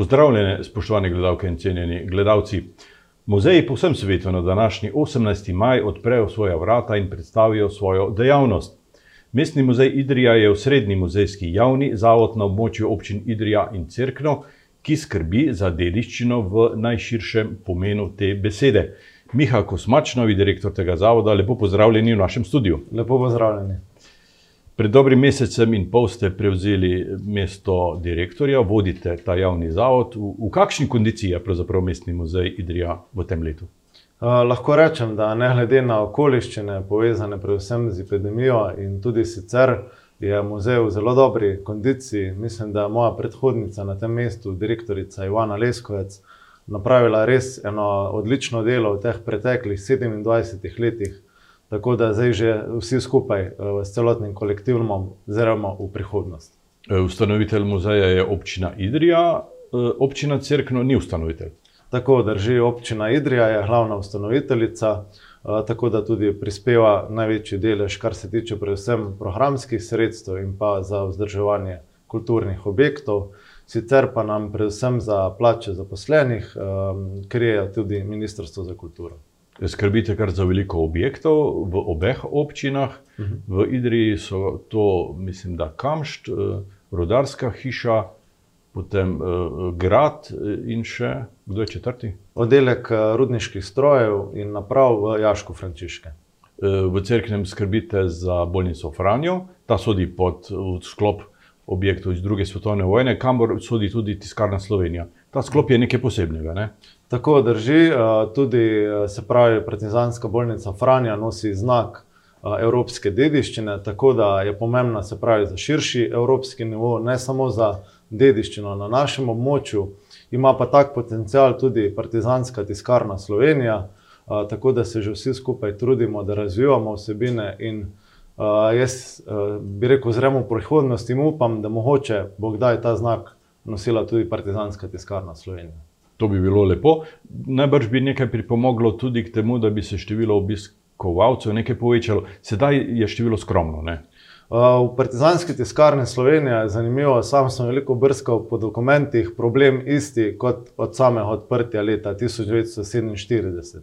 Pozdravljene, spoštovane gledalke in cenjeni gledalci. Muzeji po vsem svetu na današnji 18. maj odprejo svoja vrata in predstavijo svojo dejavnost. Mestni muzej Idrija je osrednji muzejski javni zavod na območju občin Idrija in Cerkno, ki skrbi za dediščino v najširšem pomenu te besede. Miha Kosmač, novi direktor tega zavoda, lepo pozdravljeni v našem studiu. Lepo pozdravljeni. Pred dobrim mesecem in pol ste prevzeli mesto direktorja, vodite ta javni zavod. V, v kakšni kondiciji je pravzaprav mestni muzej Idrija v tem letu? Uh, lahko rečem, da ne glede na okoliščine, povezane predvsem z epidemijo in tudi sicer, je muzej v zelo dobri kondiciji. Mislim, da je moja predhodnica na tem mestu, direktorica Ivana Leskovec, napravila res eno odlično delo v teh preteklih 27 letih. Tako da zdaj že vsi skupaj eh, s celotnim kolektivom, oziroma v prihodnost. E, ustanovitelj muzeja je občina Idrija, e, občina Cerkno ni ustanovitelj. Tako drži, občina Idrija je glavna ustanoviteljica, e, tako da tudi prispeva največji delež, kar se tiče predvsem programskih sredstev in pa za vzdrževanje kulturnih objektov. Sicer pa nam predvsem za plače zaposlenih krije tudi Ministrstvo za kulturo skrbite kar za veliko objektov v obeh občinah. Uh -huh. V Idriji so to, mislim, da Kamšt, eh, rodarska hiša, potem uh, grad in še kdo je četrti? Oddelek rudniških strojev in naprav v Jašku Frančiške. V Cerknem skrbite za bolnico Franjo, ta sodi pod sklop objektov iz druge svetovne vojne, kamor sodi tudi tiskarna Slovenija. Ta sklop je nekaj posebnega. Ne? Tako drži, eh, tudi eh, se pravi, Partizanska bolnica Franja nosi znak eh, evropske dediščine, tako da je pomembna se pravi za širši evropski nivo, ne samo za dediščino na našem območju, ima pa tak potencial tudi Partizanska tiskarna Slovenija, tako da se že vsi skupaj trudimo, da razvijamo vsebine in jaz bi rekel, zremo v prihodnost in upam, da mogoče bo kdaj ta znak nosila tudi Partizanska tiskarna Slovenija. To bi bilo lepo. Najbrž bi nekaj pripomoglo tudi k temu, da bi se število obiskovalcev nekaj povečalo. Sedaj je število skromno. Ne? V Partizanski tiskarni Slovenije je zanimivo, sam sem veliko brskal po dokumentih, problem isti kot od samega odprtja leta 1947.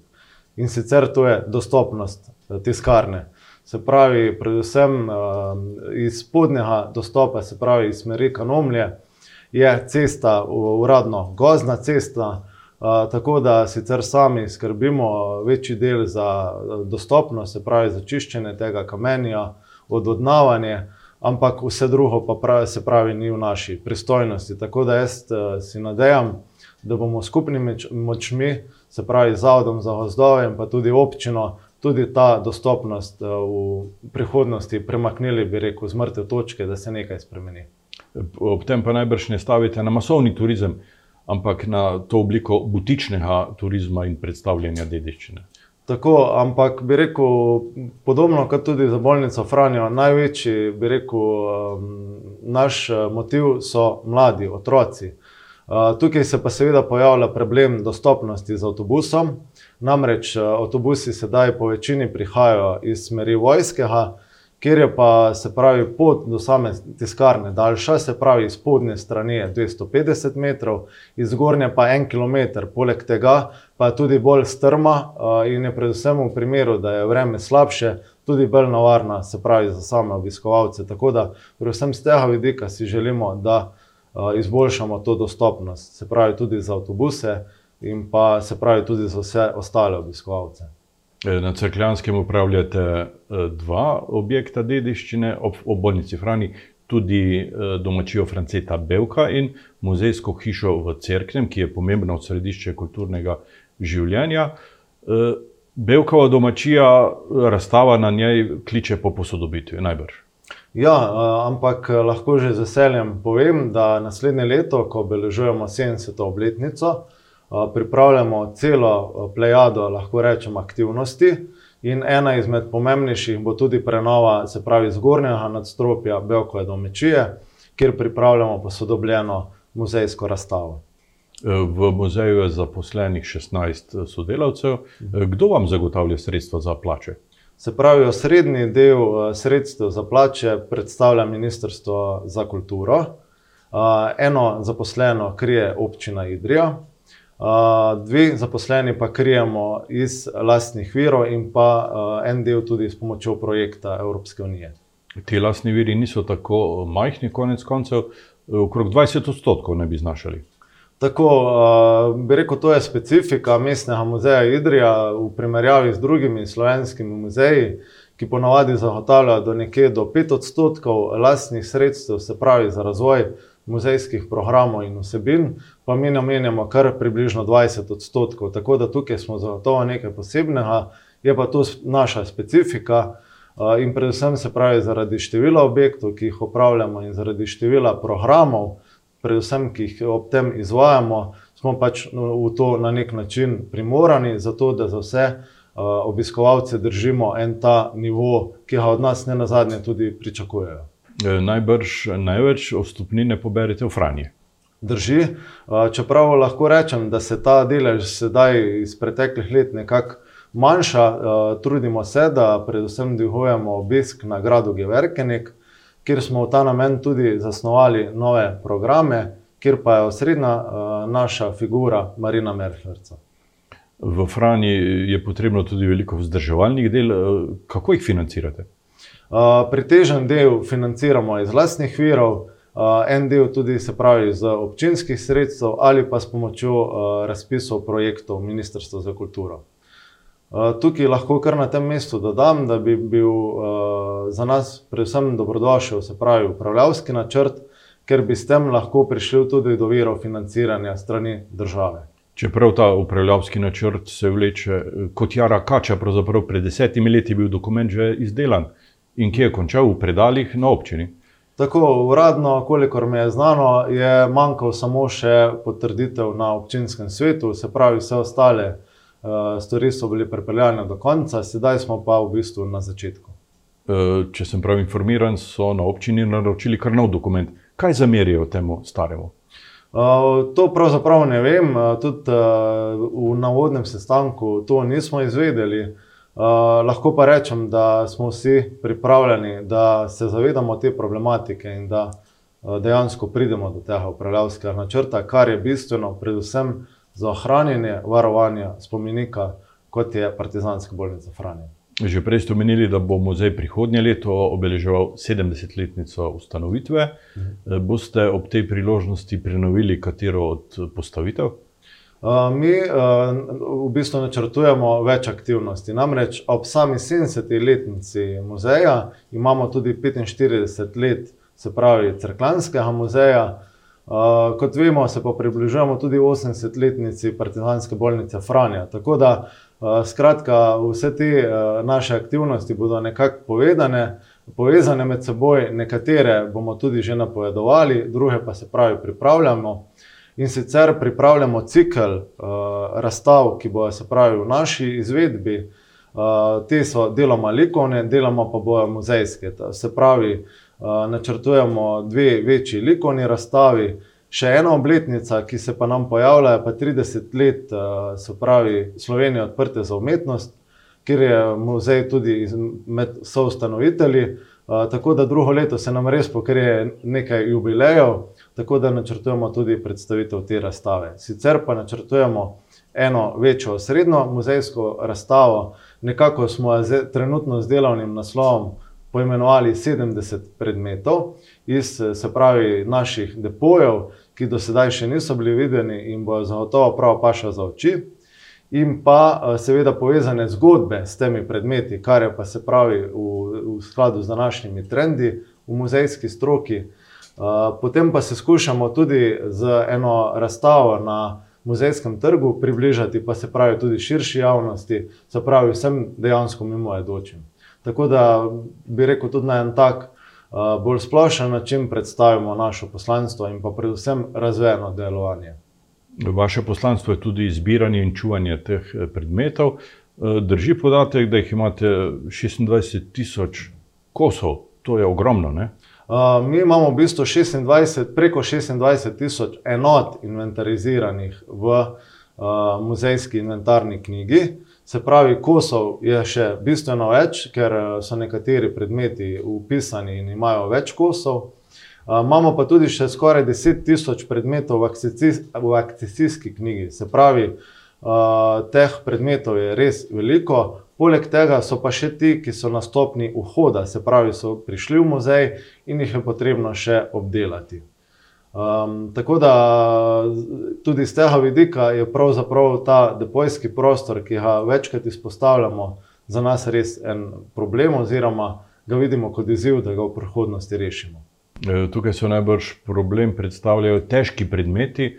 In sicer to je dostopnost uh, tiskarne. Se pravi, predvsem uh, iz spodnjega dostopa, se pravi iz smeri Kanomlje, je cesta uradno gozna cesta, tako da sicer sami skrbimo večji del za dostopnost, se pravi za čiščenje tega kamenja, odvodnavanje, ampak vse drugo pa pravi, se pravi ni v naši pristojnosti. Tako da jaz si nadejam, da bomo skupnimi močmi, se pravi zavodom za gozdove in pa tudi občino, tudi ta dostopnost v prihodnosti premaknili, bi rekel, z mrtve točke, da se nekaj spremeni ob tem pa najbrž ne stavite na masovni turizem, ampak na to obliko butičnega turizma in predstavljanja dediščine. Tako, ampak bi rekel, podobno kot tudi za bolnico Franjo, največji, bi rekel, naš uh, motiv so mladi, otroci. Uh, tukaj se pa seveda pojavlja problem dostopnosti z avtobusom. Namreč uh, avtobusi sedaj po večini prihajajo iz smeri vojskega, Ker je pa se pravi pot do same tiskarne daljša, se pravi spodnje strani je 250 metrov, iz zgornje pa en kilometr, poleg tega pa je tudi bolj strma in je predvsem v primeru, da je vreme slabše, tudi bolj navarna, se pravi za same obiskovalce. Tako da, predvsem z tega vidika si želimo, da izboljšamo to dostopnost, se pravi tudi za avtobuse in pa se pravi tudi za vse ostale obiskovalce. Eh, na Crkljanskem upravljate eh, dva objekta dediščine, ob, bolnici Frani, tudi eh, domačijo Franceta Belka in muzejsko hišo v Cerknem, ki je pomembna v središče kulturnega življenja. Belkova domačija, razstava na njej kliče po posodobitvi, najbrž. Ja, ampak lahko že z veseljem povem, da naslednje leto, ko obeležujemo 70. obletnico, pripravljamo celo plejado, lahko rečemo, aktivnosti. In ena izmed pomembnejših bo tudi prenova, se pravi, zgornjega nadstropja Belkove domečije, kjer pripravljamo posodobljeno muzejsko razstavo. E, v muzeju je zaposlenih 16 sodelavcev. Kdo vam zagotavlja sredstva za plače? Se pravi, osrednji del sredstev za plače predstavlja Ministrstvo za kulturo. eno zaposleno krije občina Idrija, dve zaposleni pa krijemo iz lastnih virov, in pa en del tudi s pomočjo projekta Evropske unije. Ti lastni viri niso tako majhni, konec koncev, okrog 20 odstotkov ne bi znašali. Tako bi rekel, to je specifika mestnega muzeja Idrija v primerjavi z drugimi slovenskimi muzeji, ki ponavadi zagotavljajo do nekje do pet odstotkov lastnih sredstev, se pravi za razvoj muzejskih programov in vsebin, pa mi namenjamo kar približno 20 odstotkov. Tako da tukaj smo zagotovo nekaj posebnega, je pa to naša specifika. In predvsem se pravi zaradi števila objektov, ki jih upravljamo, in zaradi števila programov, predvsem ki jih ob tem izvajamo, smo pač v to na neki način primorani, zato da za vse obiskovalce držimo en ta nivo, ki ga od nas ne nazadnje tudi pričakujejo. Najbrž največ vstopnine poberete v Franji. Drži, čeprav lahko rečem, da se ta delež sedaj iz preteklih let nekako manjša, trudimo se, da predvsem dvigujemo obisk na gradu Geverkenik, kjer smo v ta namen tudi zasnovali nove programe, kjer pa je osrednja naša figura Marina Merklarica. V Franji je potrebno tudi veliko vzdrževalnih del, kako jih financirate? Pretežen del financiramo iz lastnih virov, en del tudi, se pravi, iz občinskih sredstev ali pa s pomočjo razpisov projektov Ministrstva za kulturo. tukaj lahko kar na tem mestu dodam, da bi bil za nas predvsem dobrodošel, se pravi, upravljavski načrt, ker bi s tem lahko prišli tudi do virov financiranja strani države. Čeprav ta upravljavski načrt se vleče kot jara kača, pravzaprav pred desetimi leti je bil dokument že izdelan. In kje je končal? V predalih na občini? Tako, uradno, kolikor mi je znano, je manjkal samo še potrditev na občinskem svetu, se pravi, vse ostale stvari so bile pripeljane do konca, sedaj smo pa v bistvu na začetku. če sem prav informiran, so na občini naročili kar nov dokument. Kaj zamerijo temu staremu? to pravzaprav ne vem, tudi na uvodnem sestanku to nismo izvedeli. Lahko pa rečem, da smo vsi pripravljeni, da se zavedamo te problematike in da dejansko pridemo do tega upravljavskega načrta, kar je bistveno predvsem za ohranjanje varovanja spomenika, kot je Partizanska bolnica Franja. Že prej ste omenili, da bo muzej prihodnje leto obeleževal sedemdesetletnico ustanovitve. Boste ob tej priložnosti prenovili katero od postavitev? Mi v bistvu načrtujemo več aktivnosti, namreč ob sami sedemdeseti letnici muzeja imamo tudi petinštirideset let, se pravi, Cerkljanskega muzeja. kot vemo, se pa približujemo tudi osemdesetletnici Partizanske bolnice Franja, tako da skratka, vse te naše aktivnosti bodo nekako povedane, povezane med seboj, nekatere bomo tudi že napovedovali, druge pa, se pravi, pripravljamo. In sicer pripravljamo cikel razstav, ki bojo, se pravi, v naši izvedbi. te so deloma likovne, deloma pa bojo muzejske, se pravi, načrtujemo dve večji likovni razstavi, še ena obletnica, ki se pa nam pojavlja, je pa trideset let, se pravi, Slovenije odprte za umetnost, kjer je muzej tudi med soustanovitelji. tako da drugo leto se nam res pokrije nekaj jubilejev, tako da načrtujemo tudi predstavitev te razstave. Sicer pa načrtujemo eno večjo osrednjo muzejsko razstavo, nekako smo jo trenutno z delovnim naslovom poimenovali Sedemdeset predmetov iz, se pravi, naših depojev, ki do sedaj še niso bili videni in bojo zagotovo prav pašejo za oči. In pa seveda povezane zgodbe s temi predmeti, kar je pa, se pravi, v, v skladu z današnjimi trendi v muzejski stroki. Potem pa se skušamo tudi z eno razstavo na Muzejskem trgu približati, pa se pravi, tudi širši javnosti, se pravi, vsem dejansko mimoidočim. Tako da bi rekel, tudi na en tak bolj splošen način predstavimo naše poslanstvo in pa predvsem razvejano delovanje. Vaše poslanstvo je tudi zbiranje in čuvanje teh predmetov. drži podatek, da jih imate šestindvajset tisoč kosov? To je ogromno, ne? Mi imamo v bistvu šestindvajset, preko šestindvajset tisoč enot inventariziranih v muzejski inventarni knjigi. Se pravi, kosov je še bistveno več, ker so nekateri predmeti vpisani in imajo več kosov. Imamo pa tudi še skoraj 10 tisoč predmetov v, akcesis, v akcesijski knjigi. Se pravi, teh predmetov je res veliko. Poleg tega so pa še ti, ki so na stopni vhoda, se pravi, so prišli v muzej in jih je potrebno še obdelati. Um, tako da tudi z tega vidika je pravzaprav ta depojski prostor, ki ga večkrat izpostavljamo, za nas res en problem, oziroma ga vidimo kot izziv, da ga v prihodnosti rešimo. E, tukaj so najbrž problem predstavljajo težki predmeti,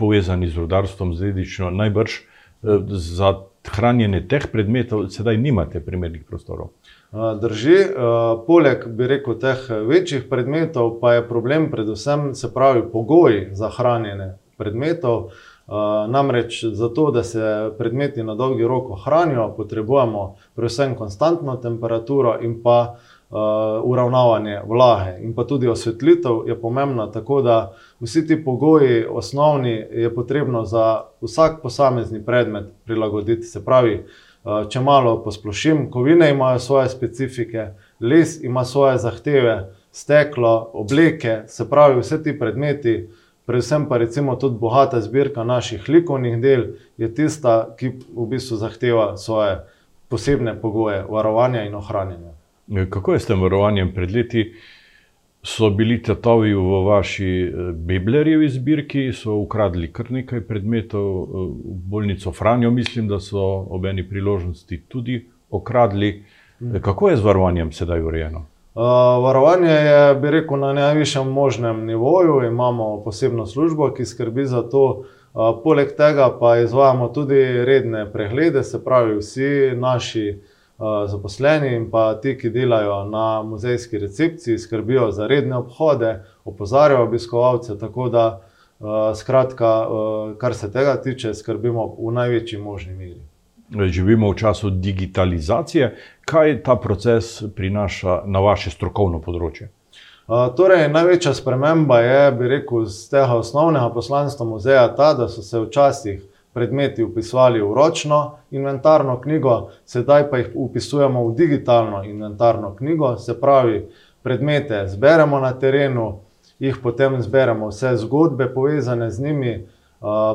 povezani z rodarstvom, z dedično. Najbrž e, za hranjenje teh predmetov sedaj nimate primernih prostorov. Drži, poleg bi rekel teh večjih predmetov, pa je problem predvsem se pravi pogoji za hranjenje predmetov. Namreč za to, da se predmeti na dolgi rok ohranijo, potrebujemo predvsem konstantno temperaturo in pa uravnavanje vlage in pa tudi osvetlitev je pomembna, tako da vsi ti pogoji, osnovni, je potrebno za vsak posamezni predmet prilagoditi. Se pravi, uh, če malo posplošim, kovine imajo svoje specifike, les ima svoje zahteve, steklo, obleke, se pravi, vse ti predmeti. Predvsem pa recimo tudi bogata zbirka naših likovnih del je tista, ki v bistvu zahteva svoje posebne pogoje varovanja in ohranjanja. Kako je s tem varovanjem pred leti? So bili tatovi v vaši eh, Biblerjevi zbirki, so ukradli kar nekaj predmetov, eh, v bolnico Franjo, mislim, da so ob eni priložnosti tudi okradli. Mhm. Kako je z varovanjem sedaj urejeno? Uh, varovanje je, bi rekel, na najvišjem možnem nivoju. Imamo posebno službo, ki skrbi za to. Uh, poleg tega pa izvajamo tudi redne preglede, se pravi, vsi naši uh, zaposleni in pa ti, ki delajo na muzejski recepciji, skrbijo za redne obhode, opozarjajo obiskovalce. Tako da, skratka, kar se tega tiče, skrbimo v največji možni meri. Živimo v času digitalizacije. Kaj ta proces prinaša na vaše strokovno področje? Torej, največja sprememba je, bi rekel, z tega osnovnega poslanstva muzeja ta, da so se včasih predmeti upisovali v ročno inventarno knjigo, sedaj pa jih upisujemo v digitalno inventarno knjigo, se pravi, predmete zberemo na terenu, jih potem zberemo vse zgodbe povezane z njimi,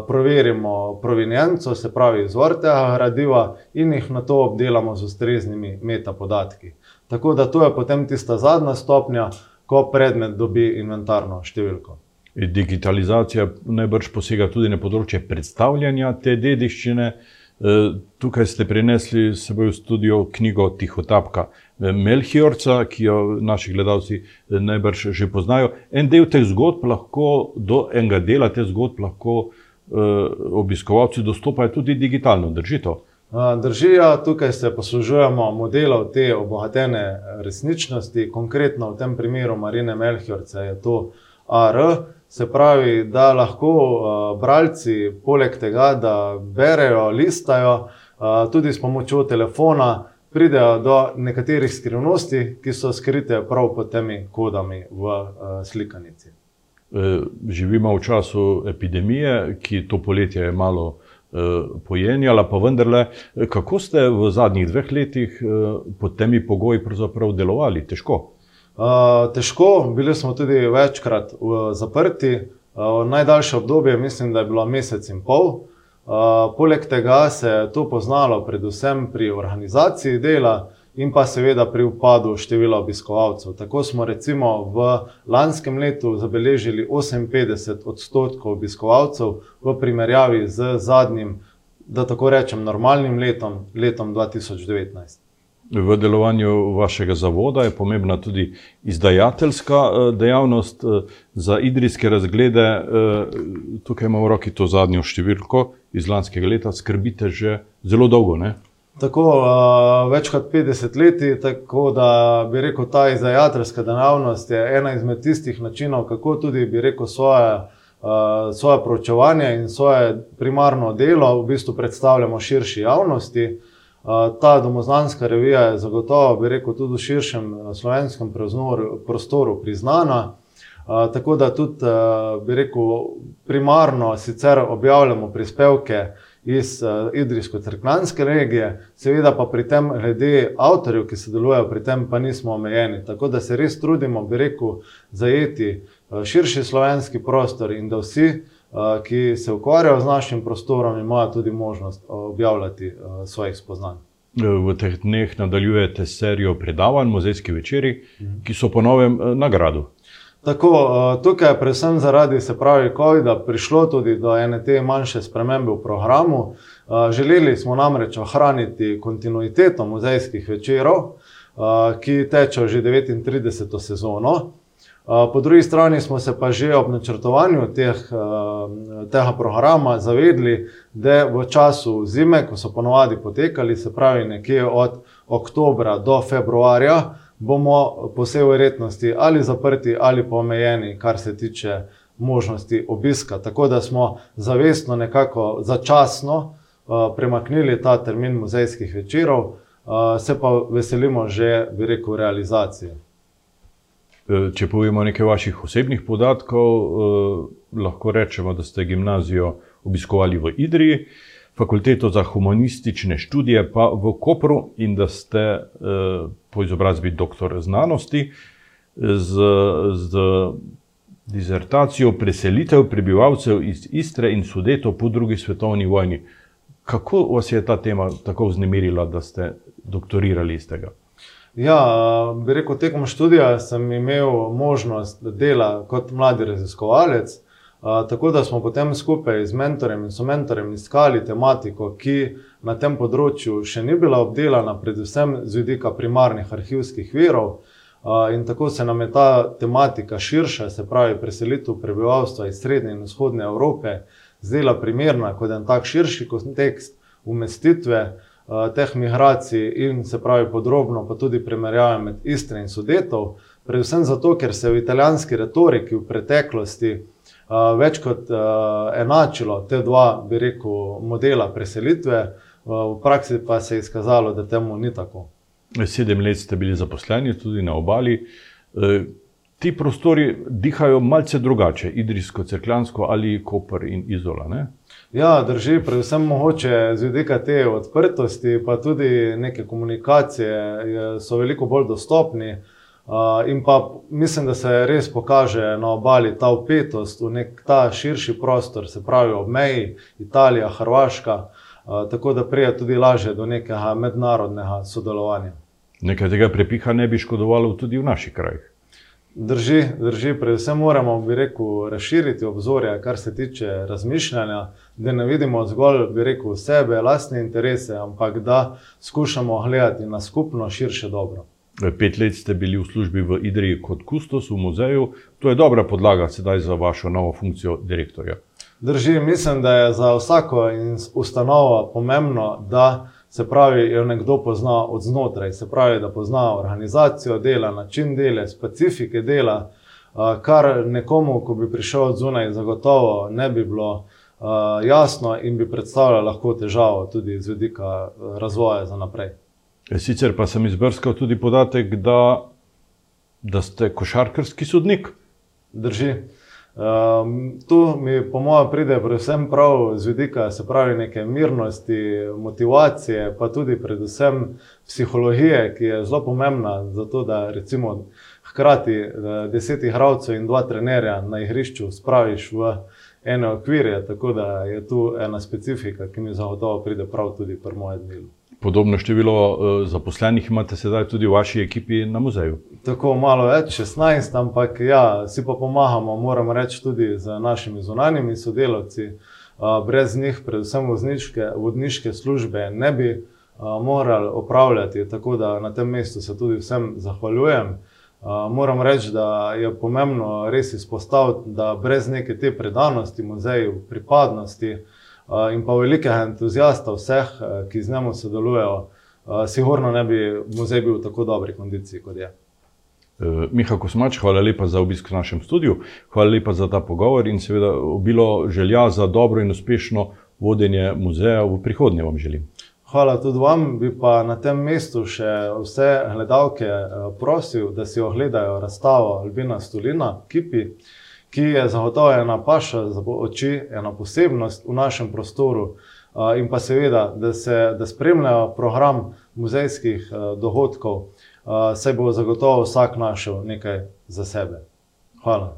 proverimo provenienco, se pravi, izvor tega gradiva in jih na to obdelamo z ustreznimi metapodatki. Tako da to je potem tista zadnja stopnja, ko predmet dobi inventarno številko. Digitalizacija najbrž posega tudi na področje predstavljanja te dediščine. E, tukaj ste prinesli seboj v studio knjigo Tihotapka Melchiorca, ki jo naši gledalci e, najbrž že poznajo. En del teh zgodb lahko, do enega dela teh zgodb lahko obiskovalci dostopajo tudi digitalno, drži to? Držijo, tukaj se poslužujemo modelov te obogatene resničnosti, konkretno v tem primeru Marine Melchiorca je to AR. Se pravi, da lahko uh, bralci, poleg tega, da berejo, listajo, uh, tudi s pomočjo telefona, pridejo do nekaterih skrivnosti, ki so skrite prav pod temi kodami v uh, slikanici. Živimo v času epidemije, ki to poletje je malo pojenjala, pa vendarle, kako ste v zadnjih dveh letih pod temi pogoji delovali? Težko. Uh, težko, bili smo tudi večkrat uh, zaprti. Uh, najdaljše obdobje, mislim, da je bilo mesec in pol. Uh, poleg tega se je to poznalo predvsem pri organizaciji dela in pa seveda pri upadu števila obiskovalcev. Tako smo recimo v lanskem letu zabeležili 58 odstotkov obiskovalcev v primerjavi z zadnjim, da tako rečem, normalnim letom, letom 2019. V delovanju vašega zavoda je pomembna tudi izdajateljska eh, dejavnost eh, za idrijske razglede. Eh, tukaj imamo v roki to zadnjo številko iz lanskega leta, skrbite že zelo dolgo. Ne? Tako več kot 50 let, tako da bi rekel, ta izdajateljska dejavnost je ena izmed tistih načinov, kako tudi bi rekel svoje. Svoje proučevanje in svoje primarno delo v bistvu predstavljamo širši javnosti. Uh, Ta domoznanska revija je zagotovo, bi rekel, tudi v širšem slovenskem prostoru priznana. Tako da tudi, bi rekel, primarno sicer objavljamo prispevke iz Idrijsko-Cerklanske regije, seveda pa pri tem, glede avtorjev, ki sodelujejo pri tem, pa nismo omejeni. Tako da se res trudimo, bi rekel, zajeti širši slovenski prostor in da vsi, ki se ukvarjajo z našim prostorom, imajo tudi možnost objavljati uh, svojih spoznanj. V teh dneh nadaljujete serijo predavanj, muzejski večeri, ki so po novem na gradu. Tako, tukaj je predvsem zaradi se pravi COVID-a prišlo tudi do ene te manjše spremembe v programu. Želeli smo namreč ohraniti kontinuiteto muzejskih večerov, ki tečejo že 39. sezono. Po drugi strani smo se pa že ob načrtovanju teh, tega programa zavedli, da v času zime, ko so ponovadi potekali, se pravi nekje od oktobra do februarja, bomo po vsej verjetnosti ali zaprti ali pa omejeni, kar se tiče možnosti obiska. Tako da smo zavestno, nekako začasno premaknili ta termin muzejskih večerov, se pa veselimo že, bi rekel, realizacije. E, če povemo nekaj vaših osebnih podatkov, eh, lahko rečemo, da ste gimnazijo obiskovali v Idriji. Eh, fakulteto za humanistične študije pa v Kopru in da ste eh, po izobrazbi doktor znanosti z, z dizertacijo preselitev prebivalcev iz Istre in Sudeto po drugi svetovni vojni. Kako vas je ta tema tako vznemirila, da ste doktorirali iz tega? Ja, bi rekel, tekom študija sem imel možnost dela kot mladi raziskovalec tako da smo potem skupaj z mentorjem in somentorjem iskali tematiko, ki na tem področju še ni bila obdelana, predvsem z vidika primarnih arhivskih virov. In tako se nam je ta tematika širša, se pravi preselitev prebivalstva iz Srednje in Vzhodne Evrope, zdela primerna kot en tak širši kontekst umestitve teh migracij in se pravi podrobno, pa tudi primerjave med Istre in Sudetov, predvsem zato, ker se v italijanski retoriki v preteklosti uh, več kot uh, enačilo te dva, bi rekel, modela preselitve, uh, v praksi pa se je izkazalo, da temu ni tako. Sedem let ste bili zaposleni tudi na obali. E, ti prostori dihajo malce drugače, idrijsko, crkljansko ali kopr in izola. Ne? Ja, drži, predvsem mogoče z vidika te odprtosti, pa tudi neke komunikacije so veliko bolj dostopni. Uh, in pa mislim, da se res pokaže na obali ta upetost v nek ta širši prostor, se pravi ob meji Italija, Hrvaška, uh, tako da prija tudi lažje do nekega mednarodnega sodelovanja. Nekaj tega prepiha ne bi škodovalo tudi v naših krajih. Drži, drži, predvsem moramo, bi rekel, razširiti obzorje, kar se tiče razmišljanja, da ne vidimo zgolj, bi rekel, sebe, lastne interese, ampak da skušamo gledati na skupno, širše dobro. Pet let ste bili v službi v Idriji kot kustos v muzeju. To je dobra podlaga sedaj za vašo novo funkcijo direktorja. Drži, mislim, da je za vsako ustanovo pomembno, da se pravi, jo nekdo pozna od znotraj. Se pravi, da pozna organizacijo dela, način dela, specifike dela, kar nekomu, ko bi prišel od zunaj, zagotovo ne bi bilo jasno in bi predstavljalo lahko težavo tudi z vidika razvoja za naprej. Sicer pa sem izbrskal tudi podatek, da, da ste košarkarski sodnik. Drži. Um, tu mi, po mojem, pride predvsem prav z vidika, se pravi, neke mirnosti, motivacije, pa tudi predvsem psihologije, ki je zelo pomembna za to, da recimo hkrati deset igralcev in dva trenerja na igrišču spraviš v ene okvirje. Tako da je tu ena specifika, ki mi zagotovo pride prav tudi pri mojem delu. Podobno število uh, zaposlenih imate sedaj tudi v vaši ekipi na muzeju. Tako malo več, 16, ampak ja, si pa pomagamo, moramo reči, tudi z našimi zunanjimi sodelavci. Uh, brez njih, predvsem vozniške, vodniške službe, ne bi uh, morali opravljati. Tako da na tem mestu se tudi vsem zahvaljujem. Moram reči, da je pomembno res izpostaviti, da brez neke te predanosti muzeju, pripadnosti, Eh, in pa velikih entuzijastov, vseh, eh, ki z njim sodelujejo, sigurno ne bi muzej bil v tako dobri kondiciji, kot je. Miha Kosmač, hvala lepa za obisk v našem studiu, hvala lepa za ta pogovor in seveda bilo želja za dobro in uspešno vodenje muzeja v prihodnje vam želim. Hvala tudi vam, bi pa na tem mestu še vse gledalke prosil, da si ogledajo razstavo Albina Stolina, Kipi ki je zagotovo ena paša za oči, ena posebnost v našem prostoru. in pa seveda, da, se, da spremljajo program muzejskih dogodkov, se bo zagotovo vsak našel nekaj za sebe. Hvala.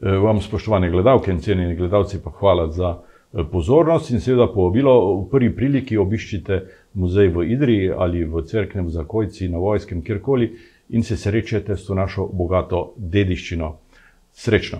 E, vam, spoštovane gledalke in cenjeni gledalci, pa hvala za e, pozornost in seveda povabilo v prvi priliki obiščite muzej v Idriji ali v Cerknem zakojci na vojskem, kjerkoli in se srečete s to našo bogato dediščino. Srečno!